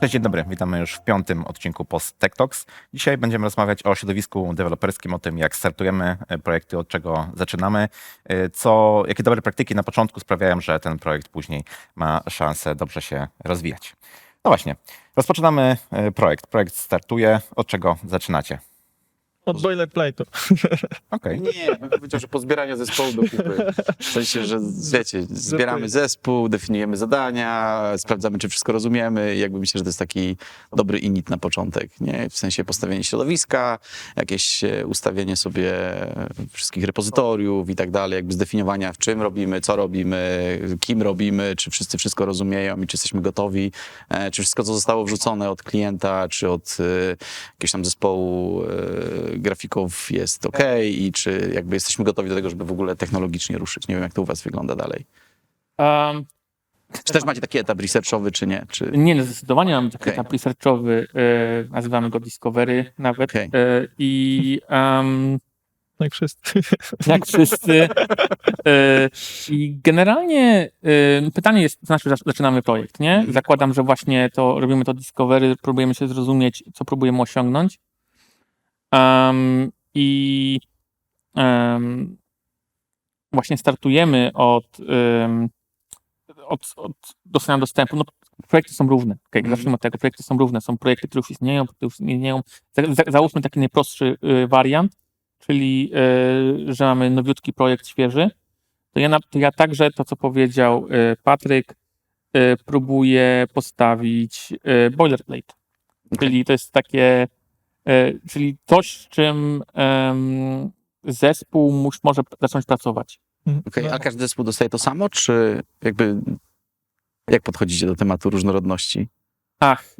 Cześć, dzień dobry. Witamy już w piątym odcinku Post Tech Talks. Dzisiaj będziemy rozmawiać o środowisku deweloperskim, o tym, jak startujemy e, projekty, od czego zaczynamy, e, co, jakie dobre praktyki na początku sprawiają, że ten projekt później ma szansę dobrze się rozwijać. No właśnie, rozpoczynamy e, projekt. Projekt startuje. Od czego zaczynacie? Od boilerplate'u. Okej. Nie, bym powiedział, że pozbierania zespołu do kupy. W sensie, że wiecie, zbieramy zespół, definiujemy zadania, sprawdzamy, czy wszystko rozumiemy. Jakby myślę, że to jest taki dobry init na początek, nie? W sensie postawienie środowiska, jakieś e, ustawienie sobie wszystkich repozytoriów i tak dalej, jakby zdefiniowania, w czym robimy, co robimy, kim robimy, czy wszyscy wszystko rozumieją i czy jesteśmy gotowi, e, czy wszystko, co zostało wrzucone od klienta, czy od e, jakiegoś tam zespołu grafików jest ok i czy jakby jesteśmy gotowi do tego, żeby w ogóle technologicznie ruszyć. Nie wiem, jak to u was wygląda dalej. Um, Czy też macie taki etap researchowy, czy nie? Czy... nie, no zdecydowanie mamy taki Okej. etap researchowy, e, nazywamy go Discovery nawet. Okej. E, I em, Jak wszyscy. jak wszyscy. E, I generalnie e, pytanie jest, znaczy zac- zaczynamy projekt, nie? Zakładam, że właśnie to robimy to Discovery, próbujemy się zrozumieć, co próbujemy osiągnąć. Em, I em, właśnie startujemy od, em, od, od dostania dostępu. No, projekty są równe. Okay, Mhm. Zacznijmy od tego. Projekty są równe. Są projekty, które już istnieją, które już nie istnieją. Za, za, załóżmy taki najprostszy y, wariant, czyli y, że mamy nowiutki projekt świeży. To ja, na, to ja także to, co powiedział y, Patryk, y, próbuję postawić y, boilerplate. Czyli to jest takie, czyli coś, z czym zespół mus, może zacząć pracować. Okej, A każdy zespół dostaje to samo, czy jakby jak podchodzicie do tematu różnorodności? Ach,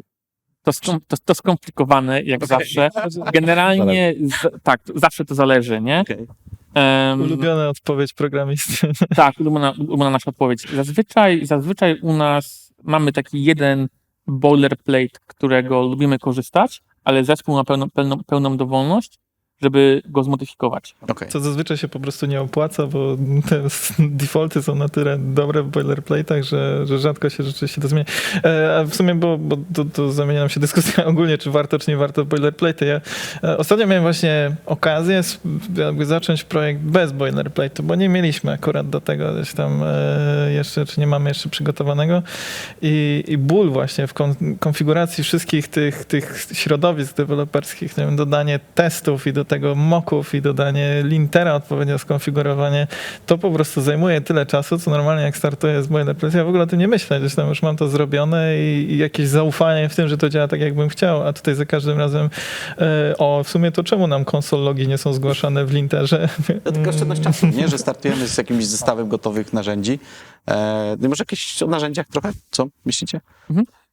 to, skom, to, to skomplikowane, jak Okej. zawsze. Generalnie, z, tak, zawsze to zależy, nie? Okej. Em, Ulubiona odpowiedź programisty. tak, ulubiona, ulubiona nasza odpowiedź. Zazwyczaj, zazwyczaj u nas mamy taki jeden boilerplate, którego lubimy korzystać, ale zespół ma pełną, pełną, pełną dowolność, żeby go zmodyfikować. Okej. Co zazwyczaj się po prostu nie opłaca, bo te defaulty są na tyle dobre w boilerplate'ach, że, że rzadko się rzeczywiście to zmienia. E, a w sumie, bo, bo to, to zamienia nam się dyskusja ogólnie, czy warto, czy nie warto boilerplate'y. Ja e, ostatnio miałem właśnie okazję jakby zacząć projekt bez boilerplate'u, bo nie mieliśmy akurat do tego gdzieś tam e, jeszcze, czy nie mamy jeszcze przygotowanego. I, i ból właśnie w kon, konfiguracji wszystkich tych, tych środowisk deweloperskich, nie wiem, dodanie testów i do tego mocków i dodanie lintera, odpowiednio skonfigurowanie, to po prostu zajmuje tyle czasu, co normalnie jak startuję z boilerplate, ja w ogóle o tym nie myślę, gdzieś tam już mam to zrobione i, i jakieś zaufanie w tym, że to działa tak, jakbym chciał, a tutaj za każdym razem e, o, w sumie to czemu nam konsol logi nie są zgłaszane w linterze? To tylko oszczędność czasu, nie? Że startujemy z jakimś zestawem gotowych narzędzi. E, no może jakieś o narzędziach trochę? Co myślicie?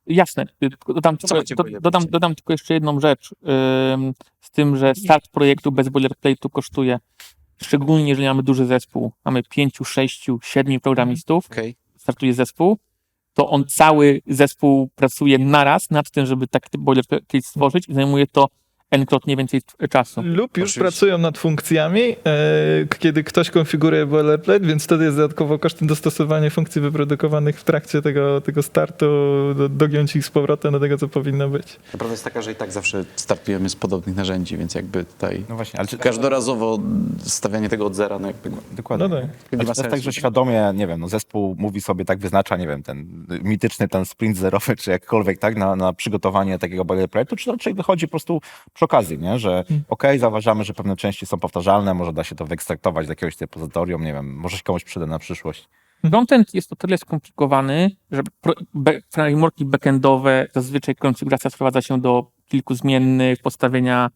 Jasne. Dodam, tylko, do, dodam, dodam tylko jeszcze jedną rzecz. ym, z tym, że start projektu bez boilerplate'u kosztuje, szczególnie jeżeli mamy duży zespół, mamy pięciu, sześciu, siedmiu programistów, Okej. startuje zespół, to on cały zespół pracuje naraz nad tym, żeby taki boilerplate stworzyć i zajmuje to n-krotnie więcej czasu. Lub już Oczywiście. pracują nad funkcjami, e, kiedy ktoś konfiguruje boilerplate, więc wtedy jest dodatkowo kosztem dostosowania funkcji wyprodukowanych w trakcie tego, tego startu, do, dogiąć ich z powrotem do tego, co powinno być. Prawda jest taka, że i tak zawsze startujemy z podobnych narzędzi, więc jakby tutaj No właśnie, ale czy, każdorazowo stawianie tego od zera, no jakby dokładnie. No tak. Ale to jest tak, że świadomie, nie wiem, no zespół mówi sobie, tak wyznacza, nie wiem, ten mityczny ten sprint zerowy, czy jakkolwiek, tak, na, na przygotowanie takiego boilerplate'u, czy raczej wychodzi po prostu przy okazji, nie, że okej, zauważamy, że pewne części są powtarzalne, może da się to wyekstraktować z jakiegoś repozytorium, nie wiem, może się komuś przyda na przyszłość. Frontend jest o tyle skomplikowany, że frameworki backendowe, zazwyczaj konfiguracja sprowadza się do kilku zmiennych, postawienia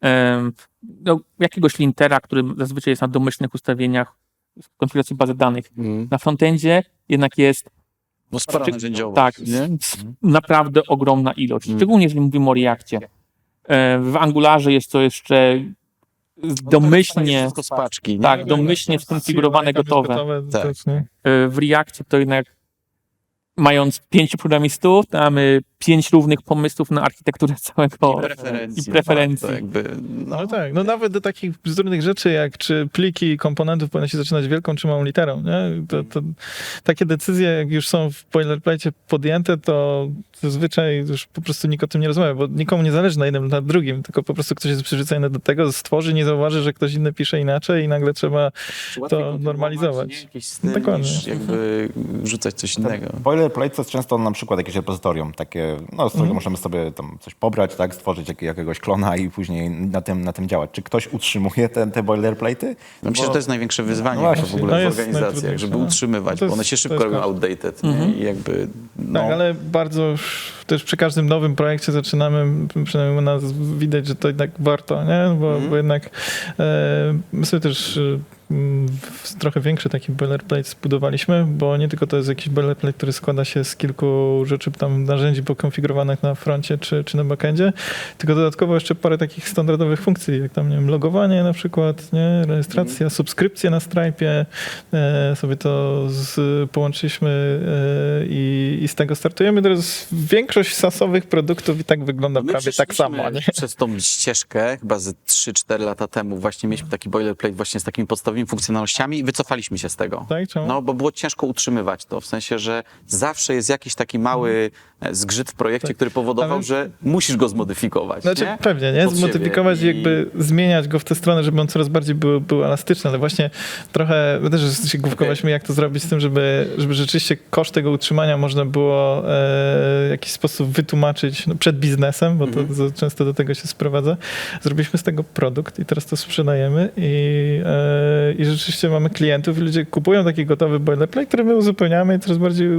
em, no, jakiegoś lintera, który zazwyczaj jest na domyślnych ustawieniach w konfiguracji bazy danych. Mm. Na frontendzie jednak jest No spora Czy- narzędziowość, tak, nie? naprawdę ogromna ilość, Mm. szczególnie jeżeli mówimy o Reakcie. E, W Angularze jest to jeszcze domyślnie, z paczki, nie? tak, domyślnie skonfigurowane, gotowe. Tak. Tak. E, W Reakcie to jednak mając pięciu programistów, to mamy pięć równych pomysłów na architekturę całego I preferencji. i preferencji. To jakby, no, No tak, no nawet do takich bzdurnych rzeczy, jak czy pliki komponentów powinny się zaczynać wielką czy małą literą, nie? To, to, takie decyzje, jak już są w boilerplate podjęte, to zazwyczaj już po prostu nikt o tym nie rozmawia, bo nikomu nie zależy na jednym na drugim, tylko po prostu ktoś jest przyzwyczajony do tego, stworzy, nie zauważy, że ktoś inny pisze inaczej i nagle trzeba... Łatwiej to normalizować. nie? Styl, Dokładnie. niż jakby rzucać coś innego. Boilerplate to jest często na przykład jakieś repozytorium, takie, no, z którego Mhm. możemy sobie tam coś pobrać, tak, stworzyć jak, jakiegoś klona i później na tym, na tym działać. Czy ktoś utrzymuje te, te boilerplate'y? No myślę, że to jest największe wyzwanie No właśnie, w ogóle no w jest organizacjach, żeby no. utrzymywać, To bo one jest- się szybko jest robią koszt. outdated nie? Mhm. i jakby no, Tak, ale bardzo już też przy każdym nowym projekcie zaczynamy, przynajmniej u nas widać, że to jednak warto, nie? Bo, Mhm. bo jednak e, my sobie też e, trochę większy taki boilerplate zbudowaliśmy, bo nie tylko to jest jakiś boilerplate, który składa się z kilku rzeczy, tam narzędzi pokonfigurowanych na froncie czy, czy na backendzie, tylko dodatkowo jeszcze parę takich standardowych funkcji, jak tam, nie wiem, logowanie na przykład, nie? Rejestracja, subskrypcje na Stripe'ie, e, sobie to z, połączyliśmy e, i, i z tego startujemy. Teraz większość sasowych produktów i tak wygląda My prawie tak samo, nie? Przez tą ścieżkę, chyba ze 3-4 lata temu, właśnie mieliśmy taki boilerplate właśnie z takimi podstawowymi funkcjonalnościami i wycofaliśmy się z tego. Tak? Czemu? No, bo było ciężko utrzymywać to, w sensie, że zawsze jest jakiś taki mały e, zgrzyt w projekcie, Tak. który powodował, Ale- że musisz go zmodyfikować, Znaczy, nie? pewnie, nie? Pod Zmodyfikować i jakby zmieniać go w tę stronę, żeby on coraz bardziej był, był elastyczny, ale właśnie trochę, my też się główkowaliśmy, jak to zrobić z tym, żeby, żeby rzeczywiście koszt tego utrzymania można było e, w jakiś sposób wytłumaczyć no, przed biznesem, bo to, Mhm. to często do tego się sprowadza. Zrobiliśmy z tego produkt i teraz to sprzedajemy i, e, i rzeczywiście mamy klientów i ludzie kupują taki gotowy boilerplate, który my uzupełniamy i coraz bardziej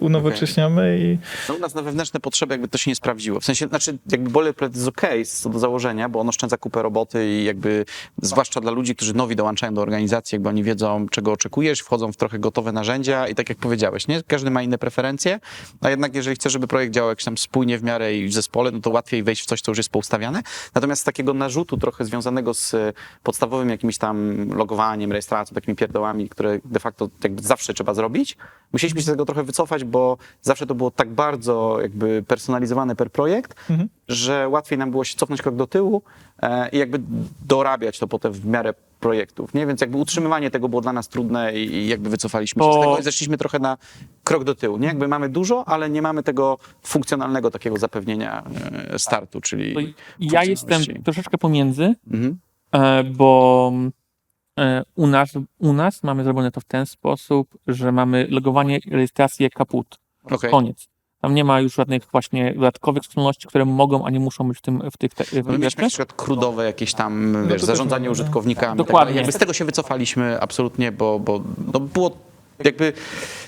unowocześniamy i No u nas na wewnętrzne potrzeby jakby to się nie sprawdziło. W sensie, znaczy jakby boilerplate jest okej co do założenia, bo on oszczędza kupę roboty i jakby, zwłaszcza dla ludzi, którzy nowi dołączają do organizacji, jakby oni wiedzą, czego oczekujesz, wchodzą w trochę gotowe narzędzia i tak jak powiedziałeś, nie? Każdy ma inne preferencje, a jednak jeżeli chcesz, żeby projekt działał jakoś tam spójnie w miarę i w zespole, no to łatwiej wejść w coś, co już jest poustawiane. Natomiast z takiego narzutu trochę związanego z podstawowym jakimś tam logowaniem, rejestracją, takimi pierdołami, które de facto jakby zawsze trzeba zrobić, musieliśmy się z tego trochę wycofać, bo zawsze to było tak bardzo jakby personalizowane per projekt, Mhm. że łatwiej nam było się cofnąć krok do tyłu e, i jakby dorabiać to potem w miarę projektów, nie? Więc jakby utrzymywanie tego było dla nas trudne i, i jakby wycofaliśmy się Bo- z tego i zeszliśmy trochę na krok do tyłu, nie? Jakby mamy dużo, ale nie mamy tego funkcjonalnego takiego zapewnienia e, startu, czyli... Ja jestem troszeczkę pomiędzy, Mhm. e, bo u nas, u nas mamy zrobione to w ten sposób, że mamy logowanie, rejestrację, kaput. Okej. Koniec. Tam nie ma już żadnych właśnie dodatkowych funkcjonalności, które mogą, a nie muszą być w tym w tych, te, w mieliśmy na przykład krudowe jakieś tam, to wiesz, zarządzanie no. użytkownikami. tak Dokładnie. dalej. Jakby z tego się wycofaliśmy absolutnie, bo, bo no było jakby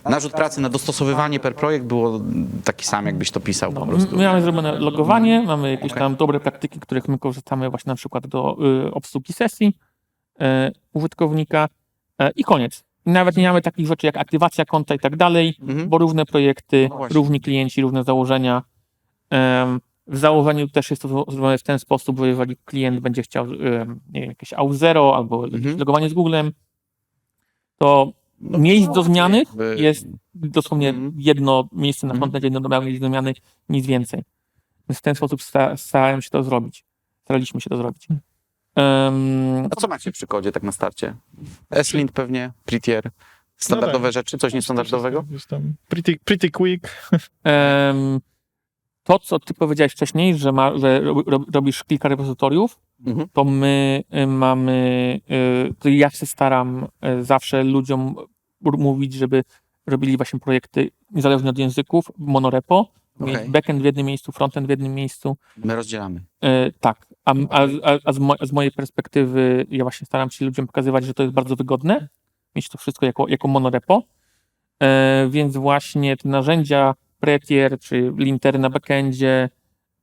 narzut pracy na dostosowywanie per projekt było taki sam, jakbyś to pisał No, po prostu. my mamy zrobione logowanie, mamy jakieś Okej. tam dobre praktyki, których my korzystamy właśnie na przykład do y, obsługi sesji y, użytkownika y, i koniec. Nawet nie mamy takich rzeczy jak aktywacja konta i tak dalej, Mhm. bo równe projekty, No równi klienci, równe założenia. W założeniu też jest to zrobione w ten sposób, że jeżeli klient będzie chciał nie wiem, jakieś AU0 albo Mhm. logowanie z Googlem, to No, miejsc do zmiany jest dosłownie Mhm. jedno miejsce na Mhm. frontendzie, jedno do zmiany, nic więcej. Więc w ten sposób sta- starałem się to zrobić. Staraliśmy się to zrobić. Em, A co macie przy kodzie tak na starcie? S-Lint pewnie, Prettier, standardowe tak. rzeczy, coś niestandardowego? Tam Pretty, pretty quick. em, to, co ty powiedziałeś wcześniej, że, ma, że rob, rob, robisz kilka repozytoriów, Mhm. to my y, mamy, y, to ja się staram y, zawsze ludziom mówić, żeby robili właśnie projekty niezależnie od języków, monorepo, Okej. backend w jednym miejscu, frontend w jednym miejscu. My rozdzielamy. E, tak, a, a, a, a z, mo, z mojej perspektywy ja właśnie staram się ludziom pokazywać, że to jest bardzo wygodne, mieć to wszystko jako, jako monorepo, e, więc właśnie te narzędzia Prettier, czy lintery na backendzie,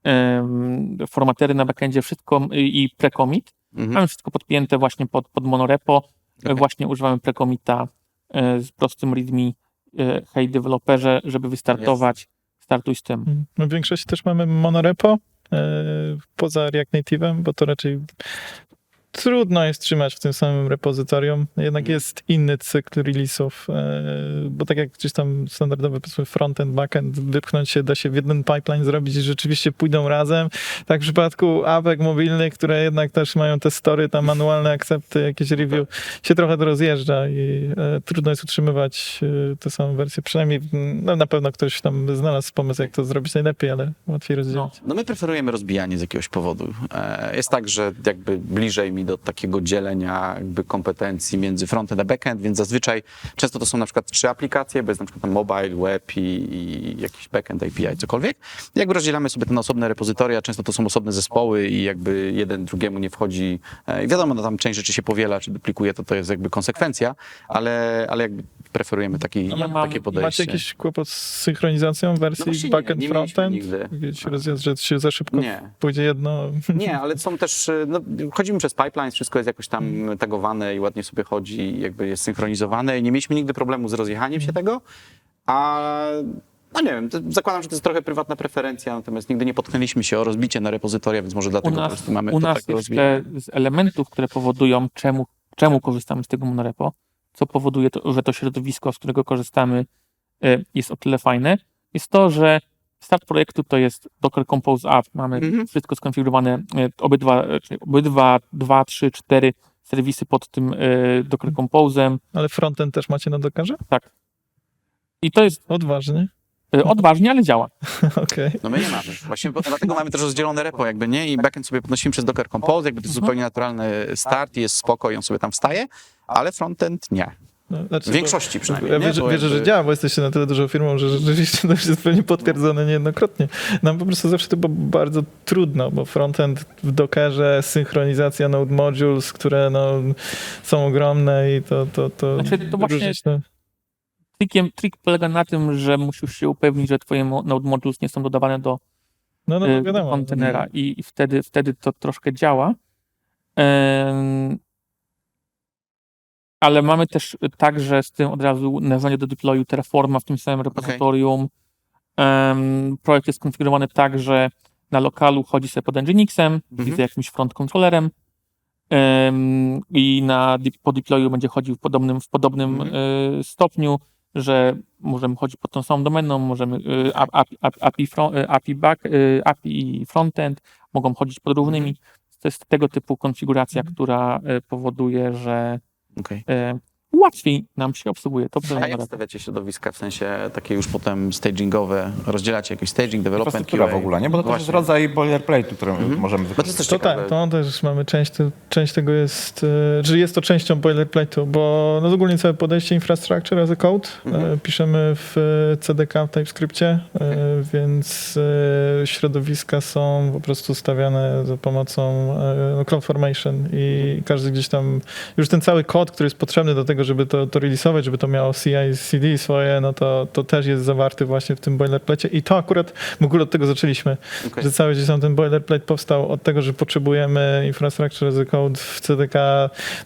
em, formatery na backendzie, wszystko i, i precommit, Mhm. mamy wszystko podpięte właśnie pod, pod monorepo, Okej. właśnie używamy precommita e, z prostym readme, e, hej deweloperze, żeby wystartować, startuj z tym. My w większości też mamy monorepo, e, poza React Native'em, bo to raczej trudno jest trzymać w tym samym repozytorium. Jednak jest inny cykl release'ów, e, bo tak jak gdzieś tam standardowy powiedzmy frontend, backend, wypchnąć się da się w jeden pipeline zrobić i rzeczywiście pójdą razem. Tak w przypadku apek mobilnych, które jednak też mają te story, tam manualne akcepty, jakieś review, się trochę to rozjeżdża i e, trudno jest utrzymywać e, tę samą wersję. Przynajmniej no, na pewno ktoś tam znalazł pomysł, jak to zrobić najlepiej, ale łatwiej rozdzielić. No my preferujemy rozbijanie z jakiegoś powodu. Jest tak, że jakby bliżej mi do takiego dzielenia jakby kompetencji między frontend a backend, więc zazwyczaj często to są na przykład trzy aplikacje, bo jest na przykład mobile, web i, i jakiś backend API, cokolwiek. Jakby rozdzielamy sobie te na osobne repozytoria, często to są osobne zespoły i jakby jeden drugiemu nie wchodzi. E, I wiadomo, no tam część rzeczy się powiela, czy duplikuje, to to jest jakby konsekwencja, ale, ale jakby preferujemy taki, Ja mam- takie podejście. Macie jakiś kłopot z synchronizacją No wersji nie, backend, nie mieliśmy frontend? nigdy. Jakiś rozjazd, że się za szybko Nie. pójdzie jedno. Nie, ale są też, no, chodzimy przez pipelines, wszystko jest jakoś tam tagowane i ładnie sobie chodzi, jakby jest synchronizowane i nie mieliśmy nigdy problemu z rozjechaniem się tego, a no nie wiem, zakładam, że to jest trochę prywatna preferencja, natomiast nigdy nie potknęliśmy się o rozbicie na repozytoria, więc może U dlatego po nas, prostu mamy u to nas tak rozwijane. z elementów, które powodują, czemu, czemu korzystamy z tego monorepo, co powoduje, to, że to środowisko, z którego korzystamy, e, jest o tyle fajne, jest to, że start projektu to jest Docker Compose App. Mamy Mhm. wszystko skonfigurowane, e, obydwa, e, obydwa, dwa, trzy, cztery serwisy pod tym Docker Compose'em. Ale frontend też macie na Dockerze? Tak. I to jest Odważnie. E, odważnie, ale działa. Okej. No my nie mamy. Właśnie bo, dlatego mamy też rozdzielone repo jakby, nie? I backend sobie podnosimy przez Docker Compose, jakby to jest Mhm. zupełnie naturalny start i jest spoko i on sobie tam wstaje, ale frontend nie. No, znaczy, W większości bo- przynajmniej, Ja wierzę, wierzę że działa, bo jesteście na tyle dużą firmą, że rzeczywiście to już jest pewnie potwierdzone niejednokrotnie. Nam po prostu zawsze to było bardzo trudno, bo frontend w Dockerze, synchronizacja Node Modules, które no, są ogromne i to, to, to, Znaczy, to właśnie- różnić, no. Trikiem, trik polega na tym, że musisz się upewnić, że twoje node modules nie są dodawane do No, no, y, wiadomo. kontenera i, i wtedy, wtedy to troszkę działa. Ale mamy też także z tym od razu narzędzie do deployu Terraforma w tym samym repozytorium. Em, projekt jest skonfigurowany tak, że na lokalu chodzi sobie pod Nginxem, Mhm. z jakimś front controllerem em, i na, po deployu będzie chodził w podobnym, w podobnym Mhm. y, stopniu, że możemy chodzić pod tą samą domeną, możemy y, API, API, front, y, API, back, y, API i frontend, mogą chodzić pod równymi. To jest tego typu konfiguracja, Mhm. która powoduje, że Okej. Łatwiej nam się obsługuje to. A jak stawiacie środowiska, w sensie takie już potem stagingowe, rozdzielacie jakiś staging, development, QA? w ogóle, nie? Bo to też jest Właśnie. rodzaj boilerplate'u, który Mhm. możemy wykorzystać. To tak, to też mamy część, część tego jest, e, że jest to częścią boilerplate'u, bo no ogólnie całe podejście infrastructure as a code Mhm. e, piszemy w e, CDK w TypeScriptie, e, więc e, środowiska są po prostu stawiane za pomocą e, no, CloudFormation i każdy gdzieś tam, już ten cały kod, który jest potrzebny do tego, żeby to, to release'ować, żeby to miało CI, CD swoje, no to, to też jest zawarty właśnie w tym boilerplate i to akurat w ogóle od tego zaczęliśmy, Okej. że cały gdzieś tam ten boilerplate powstał od tego, że potrzebujemy infrastructure as a code w CDK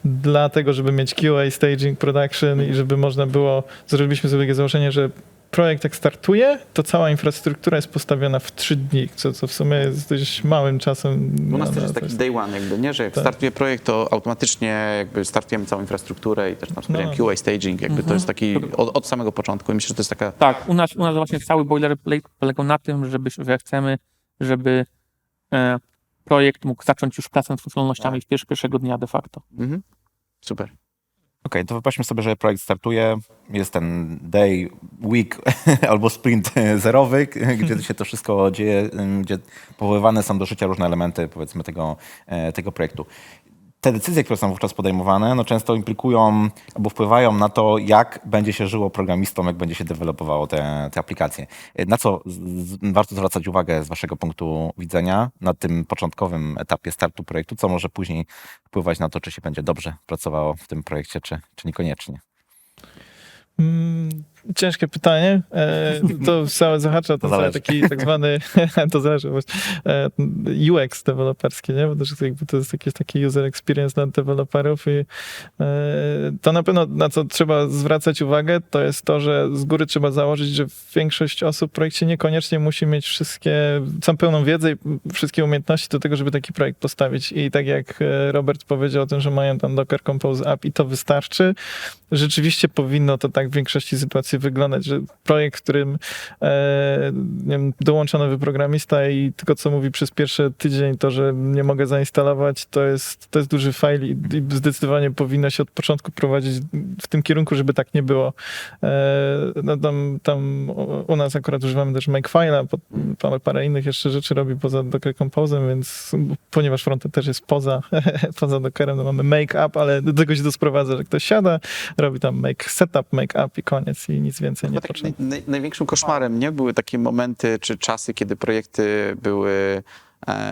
dlatego, żeby mieć QA, staging, production i żeby można było, zrobiliśmy sobie takie założenie, że projekt jak startuje, to cała infrastruktura jest postawiona w trzy dni, co, co w sumie jest dość małym czasem. U nas na- też jest to taki day one, jakby, nie? Że jak Tak. startuje projekt, to automatycznie jakby startujemy całą infrastrukturę i też tam wspomniałem No. QA, staging, jakby to Mhm. jest taki od, od samego początku i myślę, że to jest taka Tak, u nas, u nas właśnie cały boilerplate polegał na tym, żeby, że chcemy, żeby e, projekt mógł zacząć już pracę nad funkcjonalnościami w pierwszy, pierwszego dnia de facto. mhm. super. Okej, to wypatrzmy sobie, że projekt startuje, jest ten day, week albo sprint zerowy, gdzie się to wszystko dzieje, gdzie powoływane są do życia różne elementy, powiedzmy, tego, e, tego projektu. Te decyzje, które są wówczas podejmowane, no często implikują albo wpływają na to, jak będzie się żyło programistom, jak będzie się dewelopowało te, te aplikacje. Na co z, z, warto zwracać uwagę z waszego punktu widzenia na tym początkowym etapie startu projektu, co może później wpływać na to, czy się będzie dobrze pracowało w tym projekcie, czy, czy niekoniecznie. Ciężkie pytanie. E, to całe zahacza to, cały taki tak zwany, to zależy właśnie, e, UX deweloperski, nie? Bo to, jest jakby to jest jakiś taki user experience dla deweloperów i e, to na pewno na co trzeba zwracać uwagę, to jest to, że z góry trzeba założyć, że większość osób w projekcie niekoniecznie musi mieć wszystkie, całą pełną wiedzę i wszystkie umiejętności do tego, żeby taki projekt postawić. I tak jak Robert powiedział o tym, że mają tam Docker Compose App i to wystarczy, rzeczywiście powinno to tak w większości sytuacji wyglądać, że projekt, w którym e, nie wiem, dołącza i tylko co mówi przez pierwszy tydzień to, że nie mogę zainstalować, to jest, to jest duży fajl i, i zdecydowanie powinno się od początku prowadzić w tym kierunku, żeby tak nie było. E, no tam, tam u- nas akurat używamy też Makefile'a, parę, parę innych jeszcze rzeczy robi poza Docker Compose'em, więc ponieważ frontend też jest poza, poza Dockerem, no mamy Make Up, ale do tego się to sprowadza, że ktoś siada, robi tam Make Setup, Make Up i koniec i nic więcej nie Chyba takim potrzeba. naj, naj, największym koszmarem nie były takie momenty czy czasy, kiedy projekty były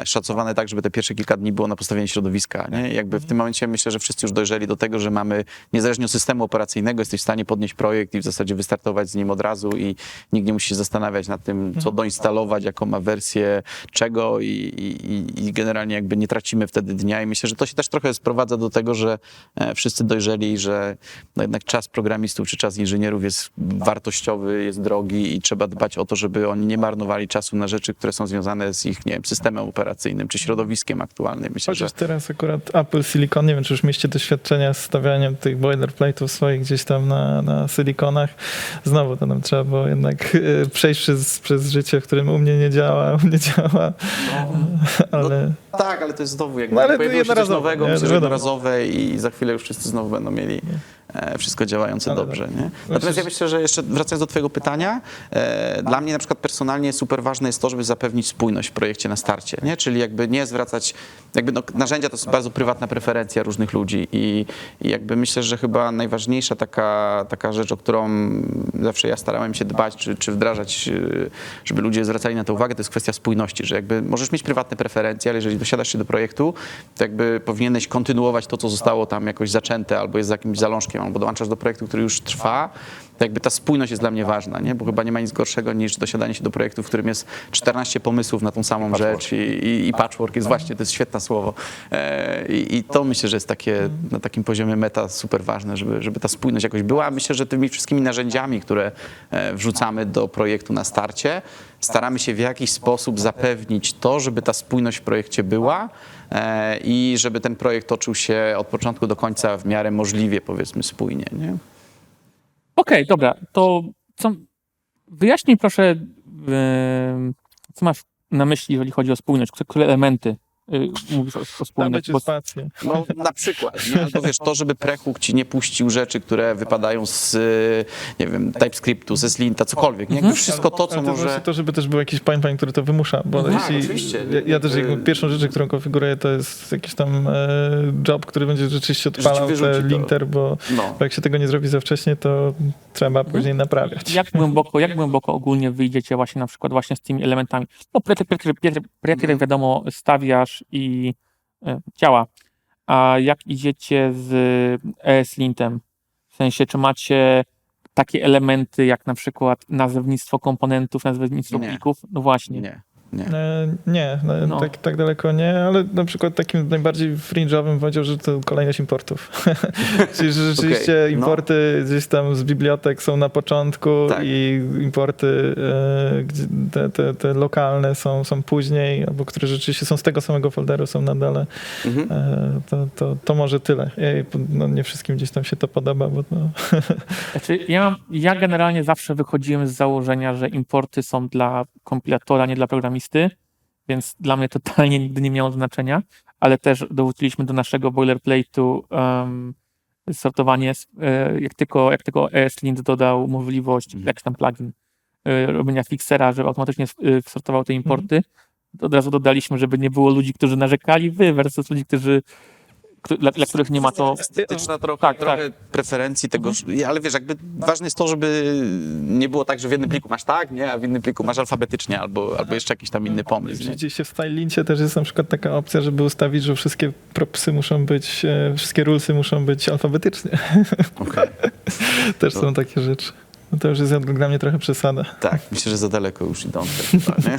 szacowane tak, żeby te pierwsze kilka dni było na postawienie środowiska. Nie? Jakby w tym momencie myślę, że wszyscy już dojrzeli do tego, że mamy, niezależnie od systemu operacyjnego, jesteś w stanie podnieść projekt i w zasadzie wystartować z nim od razu i nikt nie musi się zastanawiać nad tym, co doinstalować, jaką ma wersję czego i, i, i- i generalnie jakby nie tracimy wtedy dnia i myślę, że to się też trochę sprowadza do tego, że e, wszyscy dojrzeli, że no jednak czas programistów czy czas inżynierów jest wartościowy, jest drogi i trzeba dbać o to, żeby oni nie marnowali czasu na rzeczy, które są związane z ich, nie wiem, systemem operacyjnym czy środowiskiem aktualnym. Myślę, że Chociaż teraz akurat Apple Silicon, nie wiem, czy już mieliście doświadczenia z stawianiem tych boilerplate'ów swoich gdzieś tam na, na silikonach. Znowu to nam trzeba było jednak e, przejść przez, przez życie, w którym u mnie nie działa, u mnie działa, ale... tak, ale to jest znowu jakby No, no, pojawiło się coś nowego, nie? myślę, że jednorazowe i za chwilę już wszyscy znowu będą mieli wszystko działające Ale dobrze. tak. Nie? Natomiast ja Myślę, że jeszcze wracając do twojego pytania, e, dla mnie na przykład personalnie super ważne jest to, żeby zapewnić spójność w projekcie na starcie, nie? czyli jakby nie zwracać, jakby no, narzędzia to jest bardzo prywatna preferencja różnych ludzi i, i jakby myślę, że chyba najważniejsza taka, taka rzecz, o którą zawsze ja starałem się dbać, czy, czy wdrażać, e, żeby ludzie zwracali na to uwagę, to jest kwestia spójności, że jakby możesz mieć prywatne preferencje, ale jeżeli dosiadasz się do projektu, to jakby powinieneś kontynuować to, co zostało tam jakoś zaczęte, albo jest z jakimś zalążkiem, albo dołączasz do projektu, który już trwa, jakby ta spójność jest dla mnie ważna, nie? bo chyba nie ma nic gorszego niż dosiadanie się do projektu, w którym jest 14 pomysłów na tą samą rzecz i, i, i patchwork jest właśnie, to jest świetne słowo. E, I, I to myślę, że jest takie na takim poziomie meta super ważne, żeby, żeby ta spójność jakoś była. Myślę, że tymi wszystkimi narzędziami, które e, wrzucamy do projektu na starcie, staramy się w jakiś sposób zapewnić to, żeby ta spójność w projekcie była i żeby ten projekt toczył się od początku do końca w miarę możliwie, powiedzmy, spójnie. Nie? Okej, dobra, to co, wyjaśnij proszę, em, co masz na myśli, jeżeli chodzi o spójność, które, elementy mówisz o, o będzie bo. No na przykład? Albo wiesz, to, żeby prehuk ci nie puścił rzeczy, które wypadają z, y, nie wiem, TypeScriptu, ze Slinta, cokolwiek, nie? Jakby wszystko to, co Ale to może... to, żeby też był jakiś pipeline, który to wymusza, bo Tak, jeśli, oczywiście. ja, ja też Jakby- pierwszą rzecz, którą konfiguruję, to jest jakiś tam e, job, który będzie rzeczywiście odpalał te linter, bo, No. bo jak się tego nie zrobi za wcześnie, to trzeba później naprawiać. jak głęboko, jak głęboko ogólnie wyjdziecie właśnie na przykład właśnie z tymi elementami? No pretyr wiadomo stawiasz i e, działa, a jak idziecie z ESLintem? W sensie, czy macie takie elementy jak na przykład nazewnictwo komponentów, nazewnictwo Nie. plików? No właśnie. Nie, nie. E, Nie, no, No. Tak, tak daleko nie, ale na przykład takim najbardziej fringe'owym powiedział, że to kolejność importów. Czyli że rzeczywiście Okej, no. importy gdzieś tam z bibliotek są na początku Tak. i importy e, gdzie te, te, te lokalne są, są później, albo które rzeczywiście są z tego samego folderu, są na dole. Mhm. E, to, to, to może tyle. Ja, no, nie wszystkim gdzieś tam się to podoba, bo no, Znaczy, ja, mam, ja generalnie zawsze wychodziłem z założenia, że importy są dla kompilatora, nie dla programisty, więc dla mnie totalnie nigdy nie miało znaczenia, ale też dorzuciliśmy do naszego boilerplate'u um, sortowanie, e, jak tylko, jak tylko ESLint dodał możliwość, Mhm. jakiś tam plugin, e, robienia fixera, żeby automatycznie e, sortował te importy, to od razu dodaliśmy, żeby nie było ludzi, którzy narzekali, wy versus ludzi, którzy, któ- dla, dla których nie ma to estetyczna trochę, Tak, trochę preferencji tego, ale wiesz, jakby ważne jest to, żeby nie było tak, że w jednym pliku masz tak, nie, a w innym pliku masz alfabetycznie albo, albo jeszcze jakiś tam inny pomysł. Nie? Gdzieś się w stylincie też jest na przykład taka opcja, żeby ustawić, że wszystkie propsy muszą być, e, wszystkie rulesy muszą być alfabetycznie. Okej. Też są takie rzeczy. No to już jest dla mnie trochę przesada. Tak, myślę, że za daleko już idą. chyba, nie?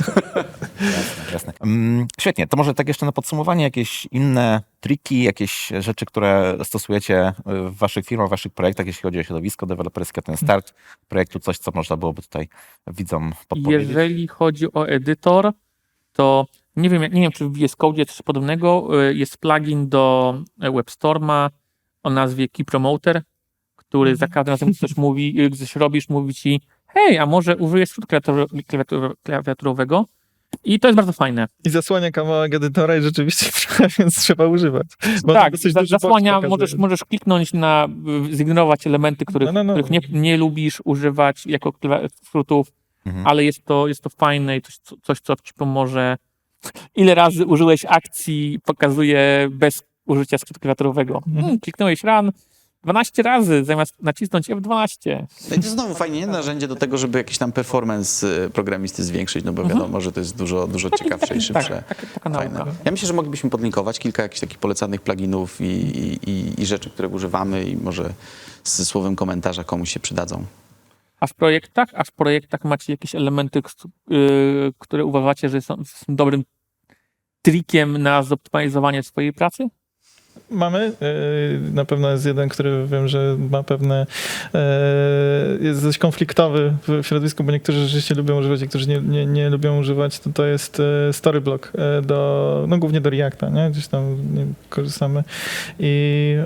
Jasne, jasne. Mm, świetnie, to może tak jeszcze na podsumowanie jakieś inne triki, jakieś rzeczy, które stosujecie w waszych firmach, w waszych projektach, jeśli chodzi o środowisko deweloperskie, ten start projektu, coś, co można byłoby tutaj widzom podpowiedzieć. Jeżeli chodzi o edytor, to nie wiem, nie wiem czy w VS Code coś podobnego. y, Jest plugin do WebStorma o nazwie Key Promoter, który za każdym razem, gdy coś mówi, y, coś robisz, mówi ci hej, a może użyjesz skrót klawiatur, klawiatur, klawiaturowego? I to jest bardzo fajne. I zasłania kawałek edytora i rzeczywiście więc trzeba używać. Bo tak, za- zasłania, możesz, możesz kliknąć na, zignorować elementy, których, No, no, no. których nie, nie lubisz używać jako skrótów, Mhm. ale jest to, jest to fajne i coś, co- coś, co ci pomoże. Ile razy użyłeś akcji, pokazuje bez użycia skrótu klawiaturowego. Mhm. Hmm, kliknąłeś run 12 razy, zamiast nacisnąć F12. No i to znowu fajnie narzędzie do tego, żeby jakiś tam performance y, programisty zwiększyć, no bo wiadomo, że to jest dużo, dużo ciekawsze i szybsze. Tak, taka, taka Fajne. Ja myślę, że moglibyśmy podlinkować kilka jakichś takich polecanych pluginów i, i, i, rzeczy, które używamy i może ze słowem komentarza komuś się przydadzą. A w projektach, a w projektach macie jakieś elementy, y, które uważacie, że są, są dobrym trikiem na zoptymalizowanie swojej pracy? Mamy. Yy, Na pewno jest jeden, który wiem, że ma pewne. yy, jest dość konfliktowy w środowisku, bo niektórzy rzeczywiście lubią używać, niektórzy nie, nie, nie lubią używać. To, to jest yy, Storyblock do, no głównie do Reacta, nie? Gdzieś tam korzystamy. I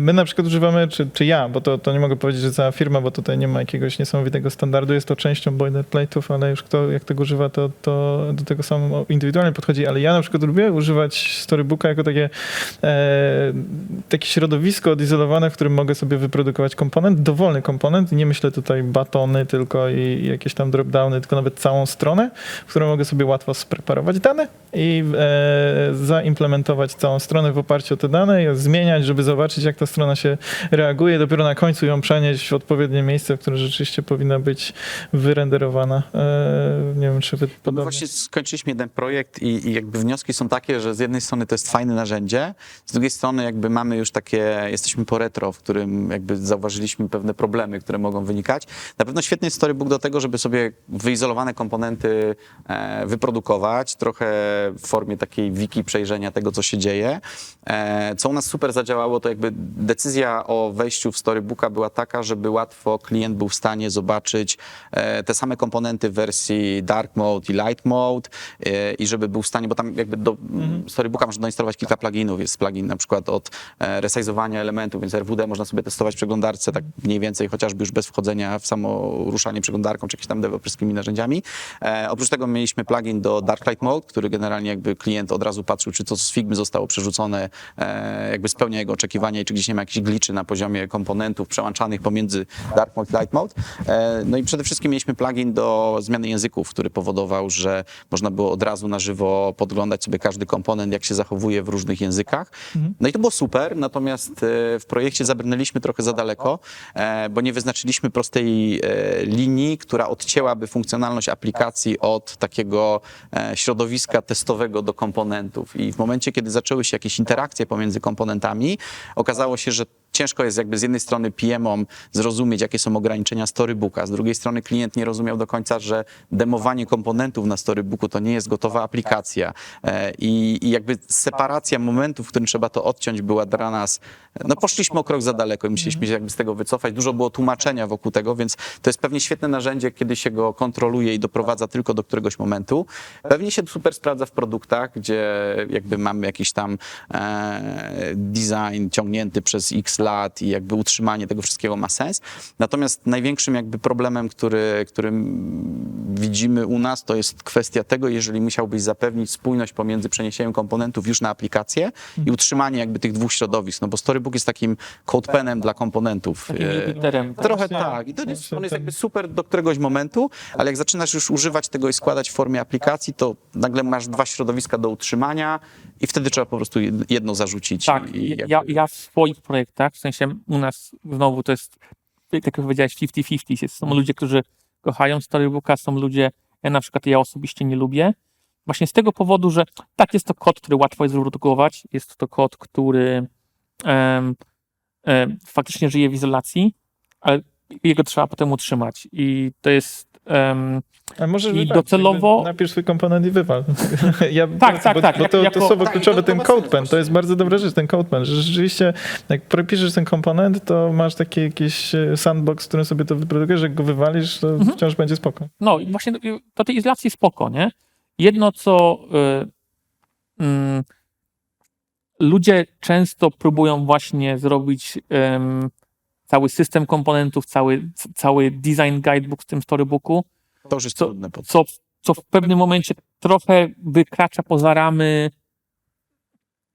my na przykład używamy, czy, czy ja, bo to, to nie mogę powiedzieć, że cała firma, bo tutaj nie ma jakiegoś niesamowitego standardu. Jest to częścią boilerplate'ów, ale już kto jak tego używa, to, to do tego sam indywidualnie podchodzi. Ale ja na przykład lubię używać Storybooka jako takie e, takie środowisko odizolowane, w którym mogę sobie wyprodukować komponent, dowolny komponent. Nie myślę tutaj batony tylko i, i jakieś tam dropdowny, tylko nawet całą stronę, w którą mogę sobie łatwo spreparować dane i e, zaimplementować całą stronę w oparciu o te dane, ją zmieniać, żeby zobaczyć, jak ta strona się reaguje. Dopiero na końcu ją przenieść w odpowiednie miejsce, w którym rzeczywiście powinna być wyrenderowana. E, nie wiem, czy wy No podobnie. właśnie skończyliśmy jeden projekt i, i jakby wnioski są takie, że z jednej strony to jest fajne narzędzie, z drugiej strony jakby mamy już takie, jesteśmy po retro, w którym jakby zauważyliśmy pewne problemy, które mogą wynikać. Na pewno świetny jest storybook do tego, żeby sobie wyizolowane komponenty e, wyprodukować, trochę w formie takiej wiki przejrzenia tego, co się dzieje. E, co u nas super zadziałało, to jakby decyzja o wejściu w storybooka była taka, żeby łatwo klient był w stanie zobaczyć e, te same komponenty w wersji dark mode i light mode i żeby był w stanie, bo tam jakby do storybooka można doinstalować kilka pluginów. Jest plugin na przykład od e, resizowania elementów, więc RWD można sobie testować w przeglądarce tak mniej więcej, chociażby już bez wchodzenia w samo ruszanie przeglądarką czy jakimiś tam deweloperskimi narzędziami. E, oprócz tego mieliśmy plugin do dark light mode, który generalnie jakby klient od razu patrzył, czy to z Figmy zostało przerzucone, e, jakby spełnia jego oczekiwania i czy gdzieś nie ma jakichś gliczy na poziomie komponentów przełączanych pomiędzy dark mode i light mode. E, no i przede wszystkim mieliśmy plugin do zmiany języków, który powodował, że można było od razu na żywo podglądać sobie każdy komponent, jak się zachowuje w różnych językach. No i to było super, natomiast e, w projekcie zabrnęliśmy trochę za daleko, e, bo nie wyznaczyliśmy prostej e, linii, która odcięłaby funkcjonalność aplikacji od takiego środowiska testowego do komponentów. I w momencie, kiedy zaczęły się jakieś interakcje pomiędzy komponentami, okazało się, że ciężko jest jakby z jednej strony PM-om zrozumieć, jakie są ograniczenia storybooka, z drugiej strony klient nie rozumiał do końca, że demowanie komponentów na storybooku to nie jest gotowa aplikacja E, i, i jakby separacja momentów, w którym trzeba to odciąć była dla nas, no poszliśmy o krok za daleko i musieliśmy się jakby z tego wycofać. Dużo było tłumaczenia wokół tego, więc to jest pewnie świetne narzędzie, kiedy się go kontroluje i doprowadza tylko do któregoś momentu. Pewnie się super sprawdza w produktach, gdzie jakby mamy jakiś tam e, design ciągnięty przez x lat i jakby utrzymanie tego wszystkiego ma sens. Natomiast największym jakby problemem, który, którym widzimy u nas, to jest kwestia tego, jeżeli musiałbyś zapewnić spójność pomiędzy przeniesieniem komponentów już na aplikację i utrzymanie jakby tych dwóch środowisk, no bo Storybook jest takim codepenem dla komponentów. Takim E. Trochę tak. I to jest, on jest jakby super do któregoś momentu, ale jak zaczynasz już używać tego i składać w formie aplikacji, to nagle masz dwa środowiska do utrzymania i wtedy trzeba po prostu jed- jedno zarzucić. Tak, i ja, jakby- ja w swoich projektach, w sensie u nas znowu to jest, tak jak powiedziałeś, 50-50. Jest- Są ludzie, którzy kochają Storybooka, są ludzie, ja na przykład ja osobiście nie lubię. Właśnie z tego powodu, że tak, jest to kod, który łatwo jest wyprodukować, jest to kod, który em, em, faktycznie żyje w izolacji, ale jego trzeba potem utrzymać. I to jest. A możesz I wywalić, docelowo- Napisz swój komponent i wywal. ja, Tak, tak, bo, tak, Bo to, jako- to słowo tak, kluczowe, ten codepen, to jest bardzo dobra rzecz, ten codepen, że rzeczywiście jak piszesz ten komponent, to masz taki jakiś e, sandbox, w którym sobie to wyprodukujesz, jak go wywalisz, to Mhm. wciąż będzie spoko. No i właśnie do- tej izolacji spoko, nie? Jedno, co y, mm, ludzie często próbują właśnie zrobić em, cały system komponentów, cały, cały design guidebook w tym storybooku, To już jest Co- trudne. Co, co w pewnym momencie trochę wykracza poza ramy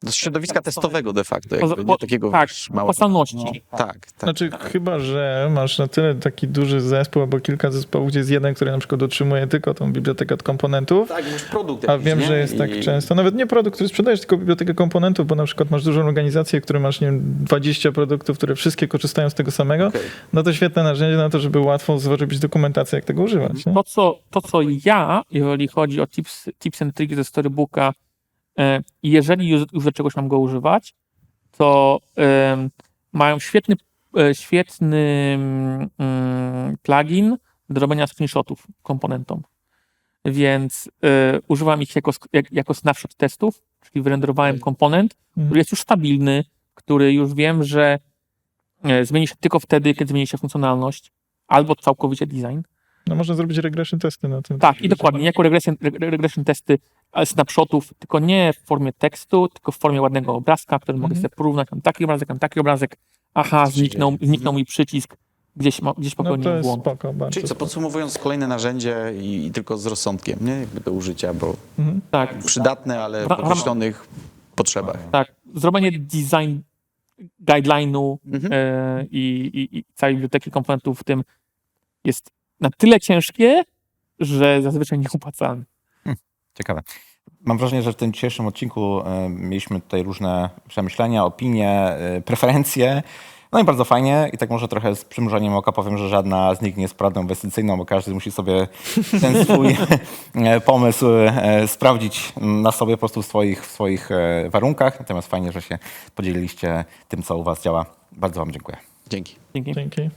Do środowiska testowego de facto, jakby, po- nie takiego tak, małego. postaności. Tak, tak. Znaczy, chyba, że masz na tyle taki duży zespół albo kilka zespołów, gdzie jest jeden, który na przykład utrzymuje tylko tą bibliotekę od komponentów, Tak, masz produkt A wiem, nie? że jest tak I- często. Nawet nie produkt, który sprzedajesz, tylko bibliotekę komponentów, bo na przykład masz dużą organizację, która masz, nie wiem, 20 produktów, które wszystkie korzystają z tego samego. Okej. No to świetne narzędzie na to, żeby łatwo zrobić dokumentację, jak tego używać. Nie? To co, to, co ja, jeżeli chodzi o tips, tips and tricks ze storybooka, e, jeżeli już, już do czegoś mam go używać, to mają świetny, e, świetny mm, plugin do robienia screenshotów komponentom. Więc e, używam ich jako, jako snapshot testów, czyli wyrenderowałem komponent, Mhm. który jest już stabilny, który już wiem, że zmieni się tylko wtedy, kiedy zmieni się funkcjonalność, albo całkowicie design. No można zrobić regression testy na tym. Tak, i dokładnie, jako regression, reg- regression testy e, snapshotów, tylko nie w formie tekstu, tylko w formie ładnego obrazka, który mogę Mhm. sobie porównać, mam taki obrazek, mam taki obrazek, aha, zniknął, dzieje? zniknął mi przycisk, gdzieś, gdzieś No to popełniłem jest błąd. spoko, Czyli co, spoko. podsumowując, kolejne narzędzie i, i tylko z rozsądkiem, nie? Jakby do użycia, bo Mhm. Tak, przydatne, ale w określonych potrzebach. tak, zrobienie design guideline'u Mhm. i, i, i całej biblioteki komponentów w tym jest na tyle ciężkie, że zazwyczaj nieopłacalne. Ciekawe. Mam wrażenie, że w tym dzisiejszym odcinku e, mieliśmy tutaj różne przemyślenia, opinie, e, preferencje. No i bardzo fajnie. I tak może trochę z przymrużeniem oka powiem, że żadna z nich nie jest poradą inwestycyjną, bo każdy musi sobie ten swój e, pomysł sprawdzić na sobie po prostu w swoich, w swoich warunkach. Natomiast fajnie, że się podzieliliście tym, co u Was działa. Bardzo Wam dziękuję. Dzięki. Dzięki. Dzięki.